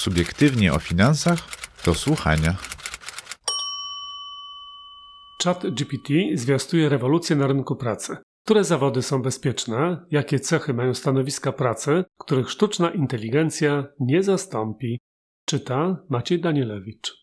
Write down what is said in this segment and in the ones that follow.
subiektywnie o finansach do słuchania. Chat GPT zwiastuje rewolucję na rynku pracy. Które zawody są bezpieczne? Jakie cechy mają stanowiska pracy, których sztuczna inteligencja nie zastąpi? Czyta Maciej Danielewicz.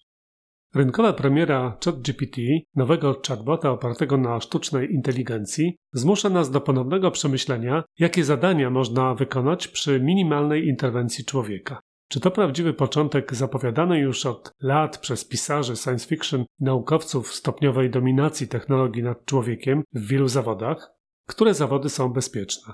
Rynkowa premiera ChatGPT, nowego chatbota opartego na sztucznej inteligencji, zmusza nas do ponownego przemyślenia, jakie zadania można wykonać przy minimalnej interwencji człowieka. Czy to prawdziwy początek zapowiadanej już od lat przez pisarzy science fiction naukowców stopniowej dominacji technologii nad człowiekiem w wielu zawodach? Które zawody są bezpieczne?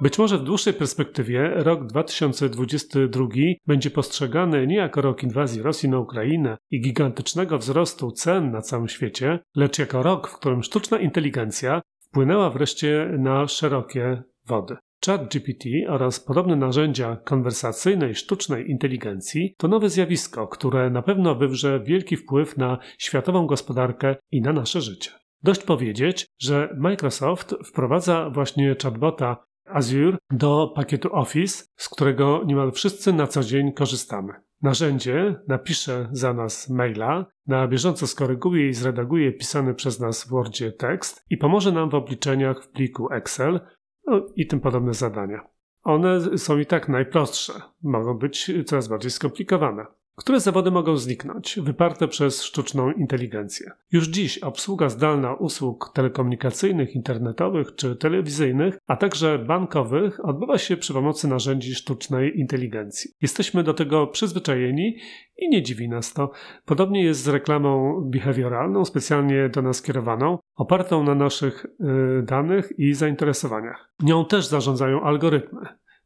Być może w dłuższej perspektywie rok 2022 będzie postrzegany nie jako rok inwazji Rosji na Ukrainę i gigantycznego wzrostu cen na całym świecie, lecz jako rok, w którym sztuczna inteligencja wpłynęła wreszcie na szerokie wody. ChatGPT oraz podobne narzędzia konwersacyjnej sztucznej inteligencji to nowe zjawisko, które na pewno wywrze wielki wpływ na światową gospodarkę i na nasze życie. Dość powiedzieć, że Microsoft wprowadza właśnie chatbota Azure do pakietu Office, z którego niemal wszyscy na co dzień korzystamy. Narzędzie napisze za nas maila, na bieżąco skoryguje i zredaguje pisany przez nas w Wordzie tekst i pomoże nam w obliczeniach w pliku Excel no i tym podobne zadania. One są i tak najprostsze, mogą być coraz bardziej skomplikowane. Które zawody mogą zniknąć, wyparte przez sztuczną inteligencję? Już dziś obsługa zdalna usług telekomunikacyjnych, internetowych czy telewizyjnych, a także bankowych odbywa się przy pomocy narzędzi sztucznej inteligencji. Jesteśmy do tego przyzwyczajeni i nie dziwi nas to. Podobnie jest z reklamą behawioralną, specjalnie do nas kierowaną, opartą na naszych yy, danych i zainteresowaniach. Nią też zarządzają algorytmy,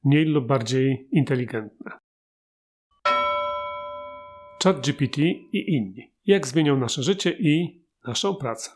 mniej lub bardziej inteligentne. ChatGPT i inni. Jak zmienią nasze życie i naszą pracę.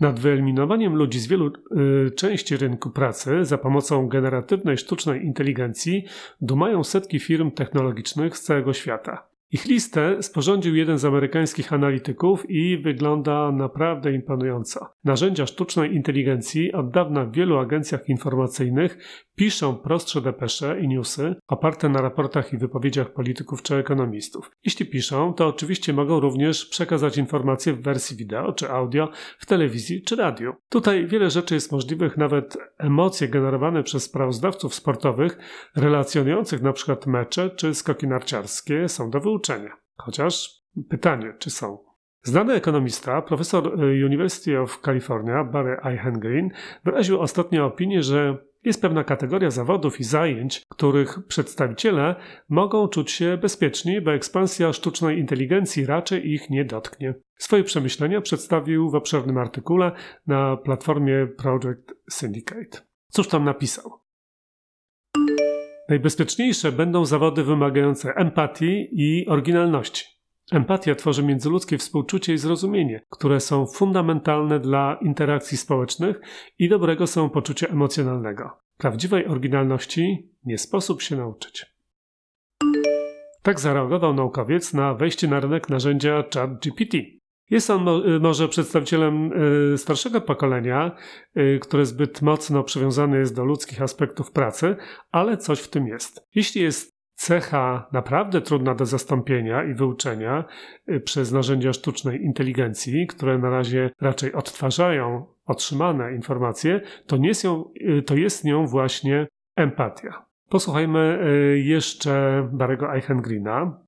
Nad wyeliminowaniem ludzi z wielu y, części rynku pracy za pomocą generatywnej sztucznej inteligencji dumają setki firm technologicznych z całego świata. Ich listę sporządził jeden z amerykańskich analityków i wygląda naprawdę imponująco. Narzędzia sztucznej inteligencji od dawna w wielu agencjach informacyjnych piszą prostsze depesze i newsy oparte na raportach i wypowiedziach polityków czy ekonomistów. Jeśli piszą, to oczywiście mogą również przekazać informacje w wersji wideo czy audio w telewizji czy radiu. Tutaj wiele rzeczy jest możliwych, nawet emocje generowane przez sprawozdawców sportowych relacjonujących przykład mecze czy skoki narciarskie są do wyuczenia. Chociaż pytanie, czy są. Znany ekonomista, profesor University of California Barry Eichengreen wyraził ostatnio opinię, że jest pewna kategoria zawodów i zajęć, których przedstawiciele mogą czuć się bezpieczni, bo ekspansja sztucznej inteligencji raczej ich nie dotknie. Swoje przemyślenia przedstawił w obszernym artykule na platformie Project Syndicate. Cóż tam napisał? Najbezpieczniejsze będą zawody wymagające empatii i oryginalności. Empatia tworzy międzyludzkie współczucie i zrozumienie, które są fundamentalne dla interakcji społecznych i dobrego samopoczucia emocjonalnego. Prawdziwej oryginalności nie sposób się nauczyć. Tak zareagował naukowiec na wejście na rynek narzędzia ChatGPT. Jest on może przedstawicielem y, starszego pokolenia, y, które zbyt mocno przywiązane jest do ludzkich aspektów pracy, ale coś w tym jest. Jeśli jest cecha naprawdę trudna do zastąpienia i wyuczenia y, przez narzędzia sztucznej inteligencji, które na razie raczej odtwarzają otrzymane informacje, to, nie są, y, to jest nią właśnie empatia. Posłuchajmy y, jeszcze Barego Eichengreena.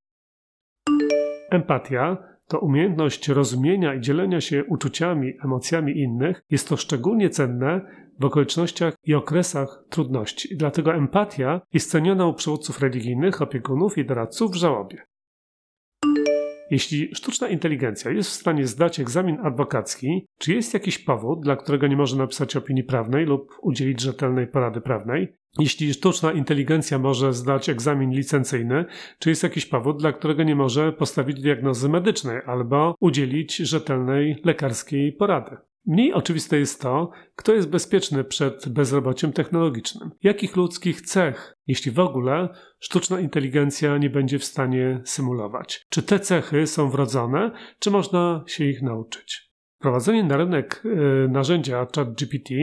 Empatia to umiejętność rozumienia i dzielenia się uczuciami, emocjami innych. Jest to szczególnie cenne w okolicznościach i okresach trudności. Dlatego empatia jest ceniona u przywódców religijnych, opiekunów i doradców w żałobie. Jeśli sztuczna inteligencja jest w stanie zdać egzamin adwokacki, czy jest jakiś powód, dla którego nie może napisać opinii prawnej lub udzielić rzetelnej porady prawnej? Jeśli sztuczna inteligencja może zdać egzamin licencyjny, czy jest jakiś powód, dla którego nie może postawić diagnozy medycznej albo udzielić rzetelnej lekarskiej porady? Mniej oczywiste jest to, kto jest bezpieczny przed bezrobociem technologicznych. Jakich ludzkich cech, jeśli w ogóle, sztuczna inteligencja nie będzie w stanie symulować? Czy te cechy są wrodzone, czy można się ich nauczyć? Wprowadzenie na rynek y, narzędzia ChatGPT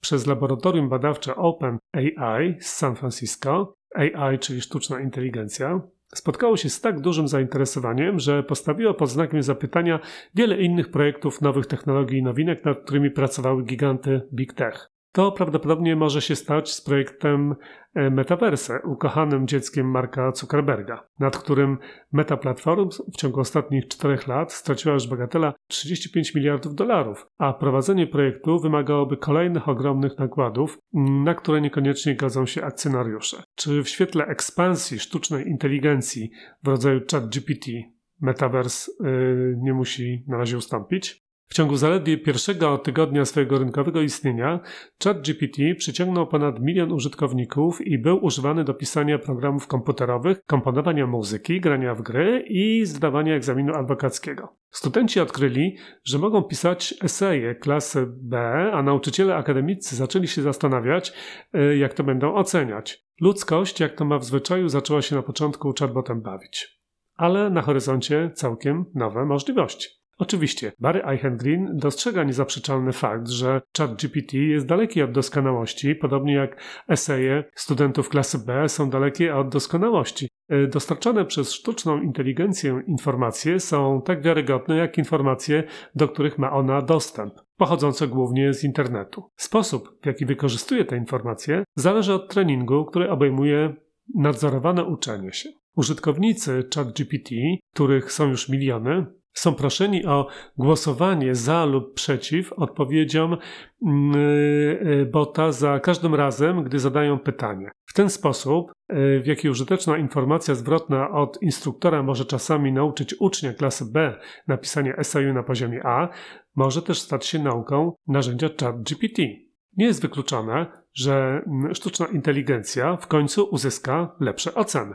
przez laboratorium badawcze OpenAI z San Francisco, AI, czyli sztuczna inteligencja, spotkało się z tak dużym zainteresowaniem, że postawiło pod znakiem zapytania wiele innych projektów nowych technologii i nowinek, nad którymi pracowały giganty Big Tech. To prawdopodobnie może się stać z projektem e, Metaverse, ukochanym dzieckiem Marka Zuckerberga, nad którym Meta Platforms w ciągu ostatnich czterech lat straciła już bagatela 35 miliardów dolarów, a prowadzenie projektu wymagałoby kolejnych ogromnych nakładów, na które niekoniecznie godzą się akcjonariusze. Czy w świetle ekspansji sztucznej inteligencji w rodzaju ChatGPT Metaverse yy, nie musi na razie ustąpić? W ciągu zaledwie pierwszego tygodnia swojego rynkowego istnienia ChatGPT przyciągnął ponad milion użytkowników i był używany do pisania programów komputerowych, komponowania muzyki, grania w gry i zdawania egzaminu adwokackiego. Studenci odkryli, że mogą pisać eseje klasy B, a nauczyciele akademicy zaczęli się zastanawiać, e, jak to będą oceniać. Ludzkość, jak to ma w zwyczaju, zaczęła się na początku chatbotem bawić. Ale na horyzoncie całkiem nowe możliwości. Oczywiście, Barry Eichengreen dostrzega niezaprzeczalny fakt, że ChatGPT jest daleki od doskonałości, podobnie jak eseje studentów klasy B są dalekie od doskonałości. E, dostarczane przez sztuczną inteligencję informacje są tak wiarygodne jak informacje, do których ma ona dostęp, pochodzące głównie z internetu. Sposób, w jaki wykorzystuje te informacje, zależy od treningu, który obejmuje nadzorowane uczenie się. Użytkownicy ChatGPT, których są już miliony, są proszeni o głosowanie za lub przeciw odpowiedziom mm, y, bota za każdym razem, gdy zadają pytanie. W ten sposób, y, w jaki użyteczna informacja zwrotna od instruktora może czasami nauczyć ucznia klasy B napisania eseju na poziomie A, może też stać się nauką narzędzia ChatGPT. Nie jest wykluczone, że mm, sztuczna inteligencja w końcu uzyska lepsze oceny.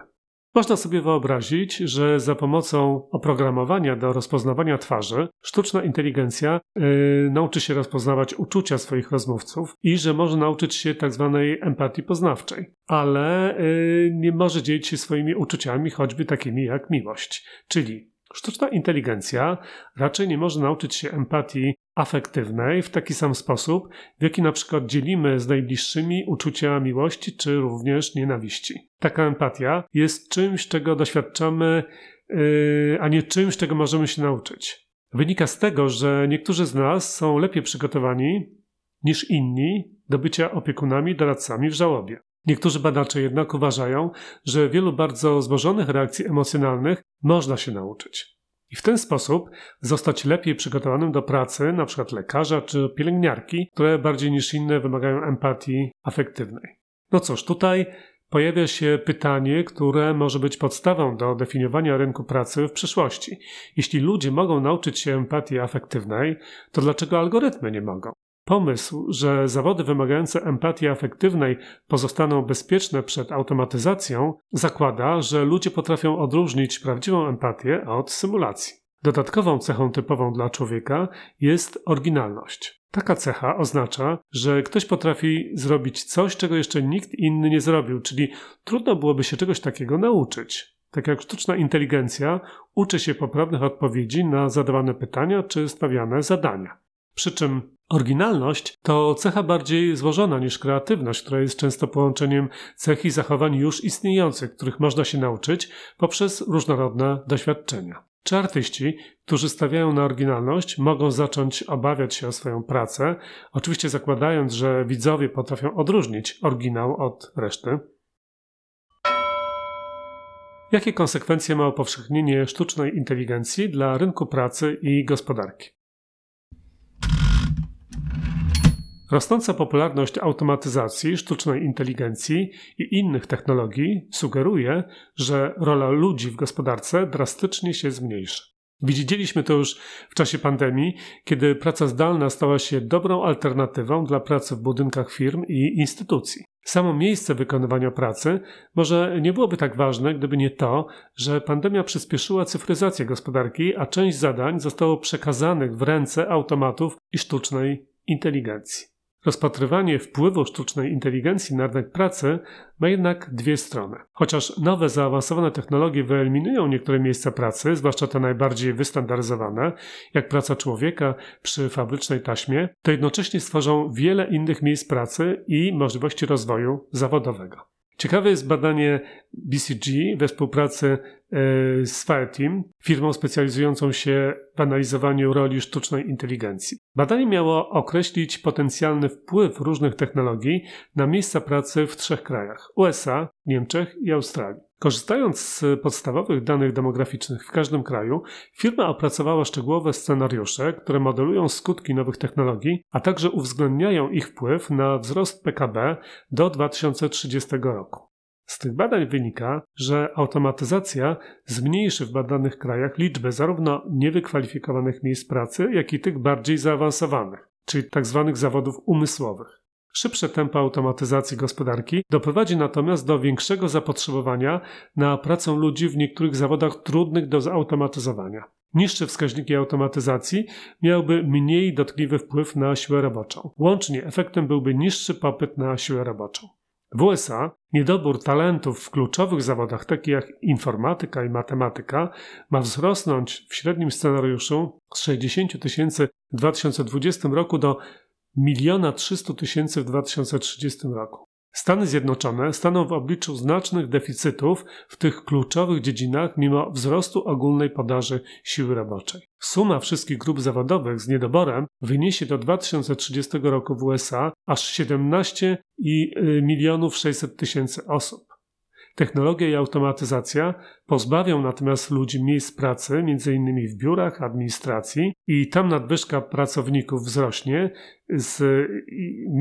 Można sobie wyobrazić, że za pomocą oprogramowania do rozpoznawania twarzy sztuczna inteligencja yy, nauczy się rozpoznawać uczucia swoich rozmówców i że może nauczyć się tak zwanej empatii poznawczej, ale yy, nie może dzielić się swoimi uczuciami, choćby takimi jak miłość. Czyli Sztuczna inteligencja raczej nie może nauczyć się empatii afektywnej w taki sam sposób, w jaki na przykład dzielimy z najbliższymi uczucia miłości czy również nienawiści. Taka empatia jest czymś, czego doświadczamy, yy, a nie czymś, czego możemy się nauczyć. Wynika z tego, że niektórzy z nas są lepiej przygotowani niż inni do bycia opiekunami, doradcami w żałobie. Niektórzy badacze jednak uważają, że wielu bardzo złożonych reakcji emocjonalnych można się nauczyć. I w ten sposób zostać lepiej przygotowanym do pracy, np. lekarza czy pielęgniarki, które bardziej niż inne wymagają empatii afektywnej. No cóż, tutaj pojawia się pytanie, które może być podstawą do definiowania rynku pracy w przyszłości. Jeśli ludzie mogą nauczyć się empatii afektywnej, to dlaczego algorytmy nie mogą? Pomysł, że zawody wymagające empatii afektywnej pozostaną bezpieczne przed automatyzacją, zakłada, że ludzie potrafią odróżnić prawdziwą empatię od symulacji. Dodatkową cechą typową dla człowieka jest oryginalność. Taka cecha oznacza, że ktoś potrafi zrobić coś, czego jeszcze nikt inny nie zrobił, czyli trudno byłoby się czegoś takiego nauczyć. Tak jak sztuczna inteligencja uczy się poprawnych odpowiedzi na zadawane pytania czy stawiane zadania. Przy czym Oryginalność to cecha bardziej złożona niż kreatywność, która jest często połączeniem cech i zachowań już istniejących, których można się nauczyć poprzez różnorodne doświadczenia. Czy artyści, którzy stawiają na oryginalność, mogą zacząć obawiać się o swoją pracę, oczywiście zakładając, że widzowie potrafią odróżnić oryginał od reszty? Jakie konsekwencje ma upowszechnienie sztucznej inteligencji dla rynku pracy i gospodarki? Rosnąca popularność automatyzacji, sztucznej inteligencji i innych technologii sugeruje, że rola ludzi w gospodarce drastycznie się zmniejszy. Widzieliśmy to już w czasie pandemii, kiedy praca zdalna stała się dobrą alternatywą dla pracy w budynkach firm i instytucji. Samo miejsce wykonywania pracy może nie byłoby tak ważne, gdyby nie to, że pandemia przyspieszyła cyfryzację gospodarki, a część zadań zostało przekazanych w ręce automatów i sztucznej inteligencji. Rozpatrywanie wpływu sztucznej inteligencji na rynek pracy ma jednak dwie strony. Chociaż nowe, zaawansowane technologie wyeliminują niektóre miejsca pracy, zwłaszcza te najbardziej wystandaryzowane, jak praca człowieka przy fabrycznej taśmie, to jednocześnie stworzą wiele innych miejsc pracy i możliwości rozwoju zawodowego. Ciekawe jest badanie BCG we współpracy e, z Fireteam, firmą specjalizującą się w analizowaniu roli sztucznej inteligencji. Badanie miało określić potencjalny wpływ różnych technologii na miejsca pracy w trzech krajach: USA, Niemczech i Australii. Korzystając z podstawowych danych demograficznych w każdym kraju, firma opracowała szczegółowe scenariusze, które modelują skutki nowych technologii, a także uwzględniają ich wpływ na wzrost PKB do 2030 roku. Z tych badań wynika, że automatyzacja zmniejszy w badanych krajach liczbę zarówno niewykwalifikowanych miejsc pracy, jak i tych bardziej zaawansowanych, czyli tzw. Tak zawodów umysłowych. Szybsze tempo automatyzacji gospodarki doprowadzi natomiast do większego zapotrzebowania na pracę ludzi w niektórych zawodach trudnych do zautomatyzowania. Niższe wskaźniki automatyzacji miałyby mniej dotkliwy wpływ na siłę roboczą. Łącznie efektem byłby niższy popyt na siłę roboczą. W USA niedobór talentów w kluczowych zawodach, takich jak informatyka i matematyka, ma wzrosnąć w średnim scenariuszu z 60 tysięcy w 2020 roku do miliona 300 tysięcy w 2030 roku. Stany Zjednoczone staną w obliczu znacznych deficytów w tych kluczowych dziedzinach mimo wzrostu ogólnej podaży siły roboczej. Suma wszystkich grup zawodowych z niedoborem wyniesie do 2030 roku w USA aż 17 y, milionów 600 tysięcy osób. Technologia i automatyzacja pozbawią natomiast ludzi miejsc pracy, m.in. w biurach administracji, i tam nadwyżka pracowników wzrośnie z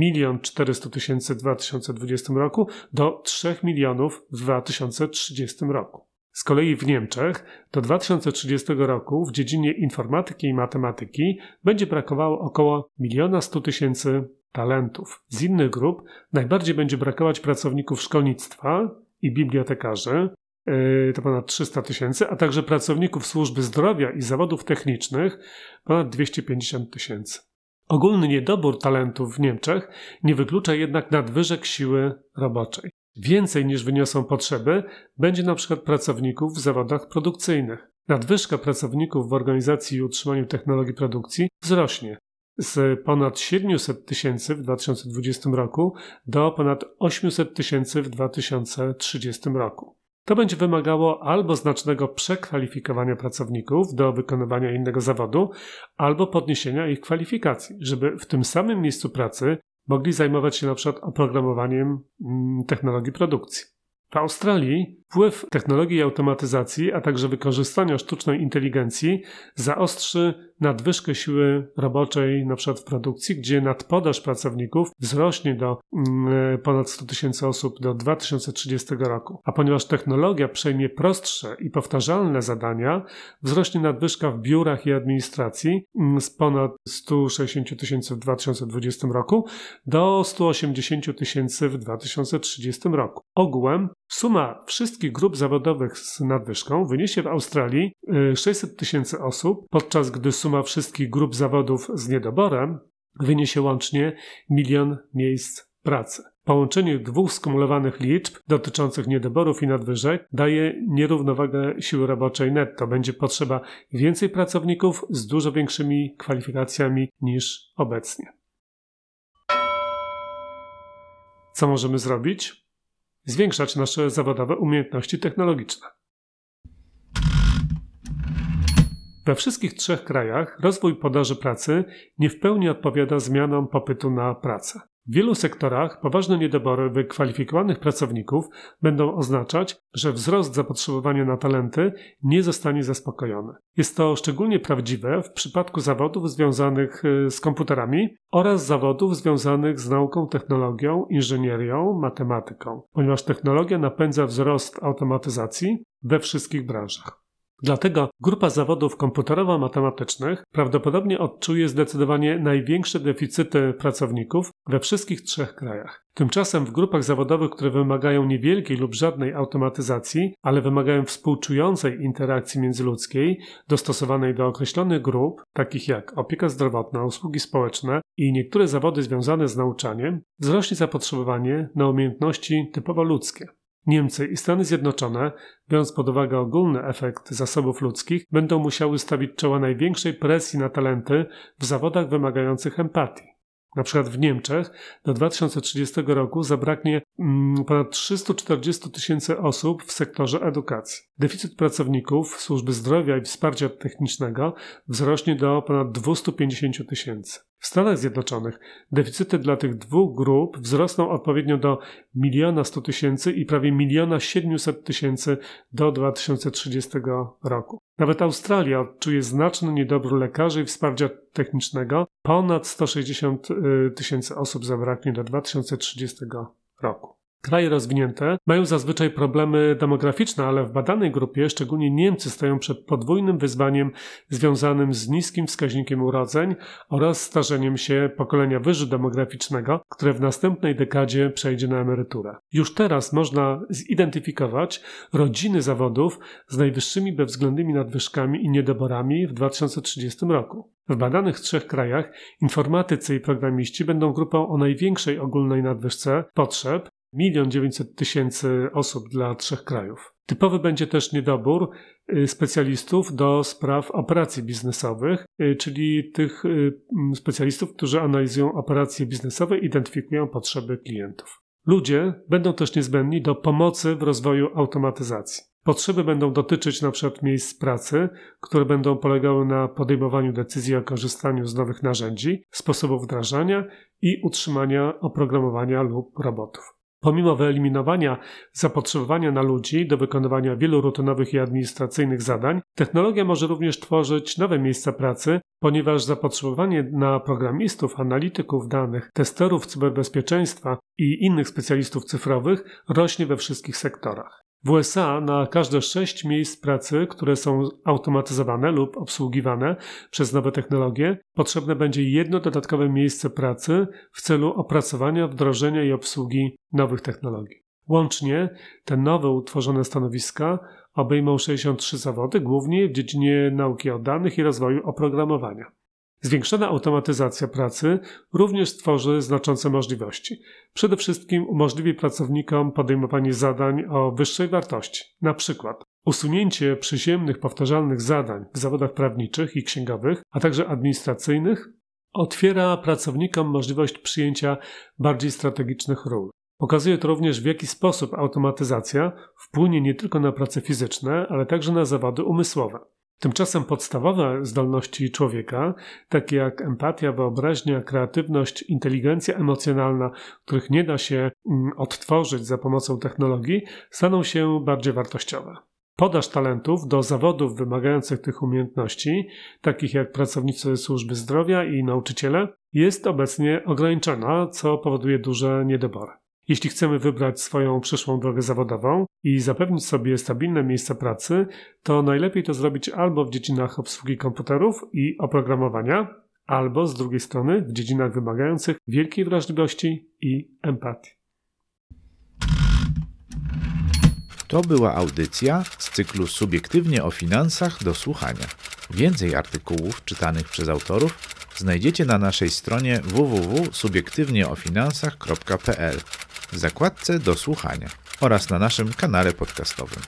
1 400 tysięcy w 2020 roku do 3 milionów w 2030 roku. Z kolei w Niemczech do 2030 roku w dziedzinie informatyki i matematyki będzie brakowało około 1 100 tysięcy talentów. Z innych grup najbardziej będzie brakować pracowników szkolnictwa, i bibliotekarzy, y, to ponad 300 tysięcy, a także pracowników służby zdrowia i zawodów technicznych, ponad 250 tysięcy. Ogólny niedobór talentów w Niemczech nie wyklucza jednak nadwyżek siły roboczej. Więcej niż wyniosą potrzeby będzie na przykład pracowników w zawodach produkcyjnych. Nadwyżka pracowników w organizacji i utrzymaniu technologii produkcji wzrośnie z ponad 700 tysięcy w 2020 roku do ponad 800 tysięcy w 2030 roku. To będzie wymagało albo znacznego przekwalifikowania pracowników do wykonywania innego zawodu, albo podniesienia ich kwalifikacji, żeby w tym samym miejscu pracy mogli zajmować się np. oprogramowaniem mm, technologii produkcji. W Australii wpływ technologii i automatyzacji, a także wykorzystania sztucznej inteligencji zaostrzy nadwyżkę siły roboczej, np. w produkcji, gdzie nadpodaż pracowników wzrośnie do mm, ponad 100 tysięcy osób do 2030 roku. A ponieważ technologia przejmie prostsze i powtarzalne zadania, wzrośnie nadwyżka w biurach i administracji mm, z ponad 160 tysięcy w 2020 roku do 180 tysięcy w 2030 roku. Ogółem Suma wszystkich grup zawodowych z nadwyżką wyniesie w Australii 600 y, tysięcy osób, podczas gdy suma wszystkich grup zawodów z niedoborem wyniesie łącznie milion miejsc pracy. Połączenie dwóch skumulowanych liczb dotyczących niedoborów i nadwyżek daje nierównowagę siły roboczej netto. Będzie potrzeba więcej pracowników z dużo większymi kwalifikacjami niż obecnie. Co możemy zrobić? Zwiększać nasze zawodowe umiejętności technologiczne. We wszystkich trzech krajach rozwój podaży pracy nie w pełni odpowiada zmianom popytu na pracę. W wielu sektorach poważne niedobory wykwalifikowanych pracowników będą oznaczać, że wzrost zapotrzebowania na talenty nie zostanie zaspokojony. Jest to szczególnie prawdziwe w przypadku zawodów związanych y, z komputerami oraz zawodów związanych z nauką, technologią, inżynierią, matematyką, ponieważ technologia napędza wzrost automatyzacji we wszystkich branżach. Dlatego grupa zawodów komputerowo-matematycznych prawdopodobnie odczuje zdecydowanie największe deficyty pracowników we wszystkich trzech krajach. Tymczasem w grupach zawodowych, które wymagają niewielkiej lub żadnej automatyzacji, ale wymagają współczującej interakcji międzyludzkiej, dostosowanej do określonych grup, takich jak opieka zdrowotna, usługi społeczne i niektóre zawody związane z nauczaniem, wzrośnie zapotrzebowanie na umiejętności typowo ludzkie. Niemcy i Stany Zjednoczone, biorąc pod uwagę ogólny efekt zasobów ludzkich, będą musiały stawić czoła największej presji na talenty w zawodach wymagających empatii. Na przykład w Niemczech do 2030 roku zabraknie mm, ponad 340 tysięcy osób w sektorze edukacji. Deficyt pracowników służby zdrowia i wsparcia technicznego wzrośnie do ponad 250 tysięcy. W Stanach Zjednoczonych deficyty dla tych dwóch grup wzrosną odpowiednio do miliona 100 tysięcy i prawie miliona 700 tysięcy do 2030 roku. Nawet Australia odczuje znaczny niedobór lekarzy i wsparcia technicznego. Ponad 160 y, tysięcy osób zabraknie do 2030 roku. Kraje rozwinięte mają zazwyczaj problemy demograficzne, ale w badanej grupie szczególnie Niemcy stoją przed podwójnym wyzwaniem związanym z niskim wskaźnikiem urodzeń oraz starzeniem się pokolenia wyżu demograficznego, które w następnej dekadzie przejdzie na emeryturę. Już teraz można zidentyfikować rodziny zawodów z najwyższymi bezwzględnymi nadwyżkami i niedoborami w 2030 roku. W badanych trzech krajach informatycy i programiści będą grupą o największej ogólnej nadwyżce potrzeb, milion dziewięćset tysięcy osób dla trzech krajów. Typowy będzie też niedobór y, specjalistów do spraw operacji biznesowych, y, czyli tych y, specjalistów, którzy analizują operacje biznesowe i identyfikują potrzeby klientów. Ludzie będą też niezbędni do pomocy w rozwoju automatyzacji. Potrzeby będą dotyczyć np. miejsc pracy, które będą polegały na podejmowaniu decyzji o korzystaniu z nowych narzędzi, sposobów wdrażania i utrzymania oprogramowania lub robotów. Pomimo wyeliminowania zapotrzebowania na ludzi do wykonywania wielu rutynowych i administracyjnych zadań, technologia może również tworzyć nowe miejsca pracy, ponieważ zapotrzebowanie na programistów, analityków danych, testerów cyberbezpieczeństwa i innych specjalistów cyfrowych rośnie we wszystkich sektorach. W USA na każde sześć miejsc pracy, które są automatyzowane lub obsługiwane przez nowe technologie, potrzebne będzie jedno dodatkowe miejsce pracy w celu opracowania, wdrożenia i obsługi nowych technologii. Łącznie te nowe utworzone stanowiska obejmą 63 zawody, głównie w dziedzinie nauki o danych i rozwoju oprogramowania. Zwiększona automatyzacja pracy również stworzy znaczące możliwości. Przede wszystkim umożliwi pracownikom podejmowanie zadań o wyższej wartości, na przykład usunięcie przyziemnych, powtarzalnych zadań w zawodach prawniczych i księgowych, a także administracyjnych, otwiera pracownikom możliwość przyjęcia bardziej strategicznych ról. Pokazuje to również, w jaki sposób automatyzacja wpłynie nie tylko na prace fizyczne, ale także na zawody umysłowe. Tymczasem podstawowe zdolności człowieka, takie jak empatia, wyobraźnia, kreatywność, inteligencja emocjonalna, których nie da się mm, odtworzyć za pomocą technologii, staną się bardziej wartościowe. Podaż talentów do zawodów wymagających tych umiejętności, takich jak pracownicy służby zdrowia i nauczyciele, jest obecnie ograniczona, co powoduje duże niedobory. Jeśli chcemy wybrać swoją przyszłą drogę zawodową i zapewnić sobie stabilne miejsce pracy, to najlepiej to zrobić albo w dziedzinach obsługi komputerów i oprogramowania, albo z drugiej strony w dziedzinach wymagających wielkiej wrażliwości i empatii. To była audycja z cyklu Subiektywnie o finansach do słuchania. Więcej artykułów czytanych przez autorów znajdziecie na naszej stronie www.subiektywnieofinansach.pl w zakładce do słuchania oraz na naszym kanale podcastowym.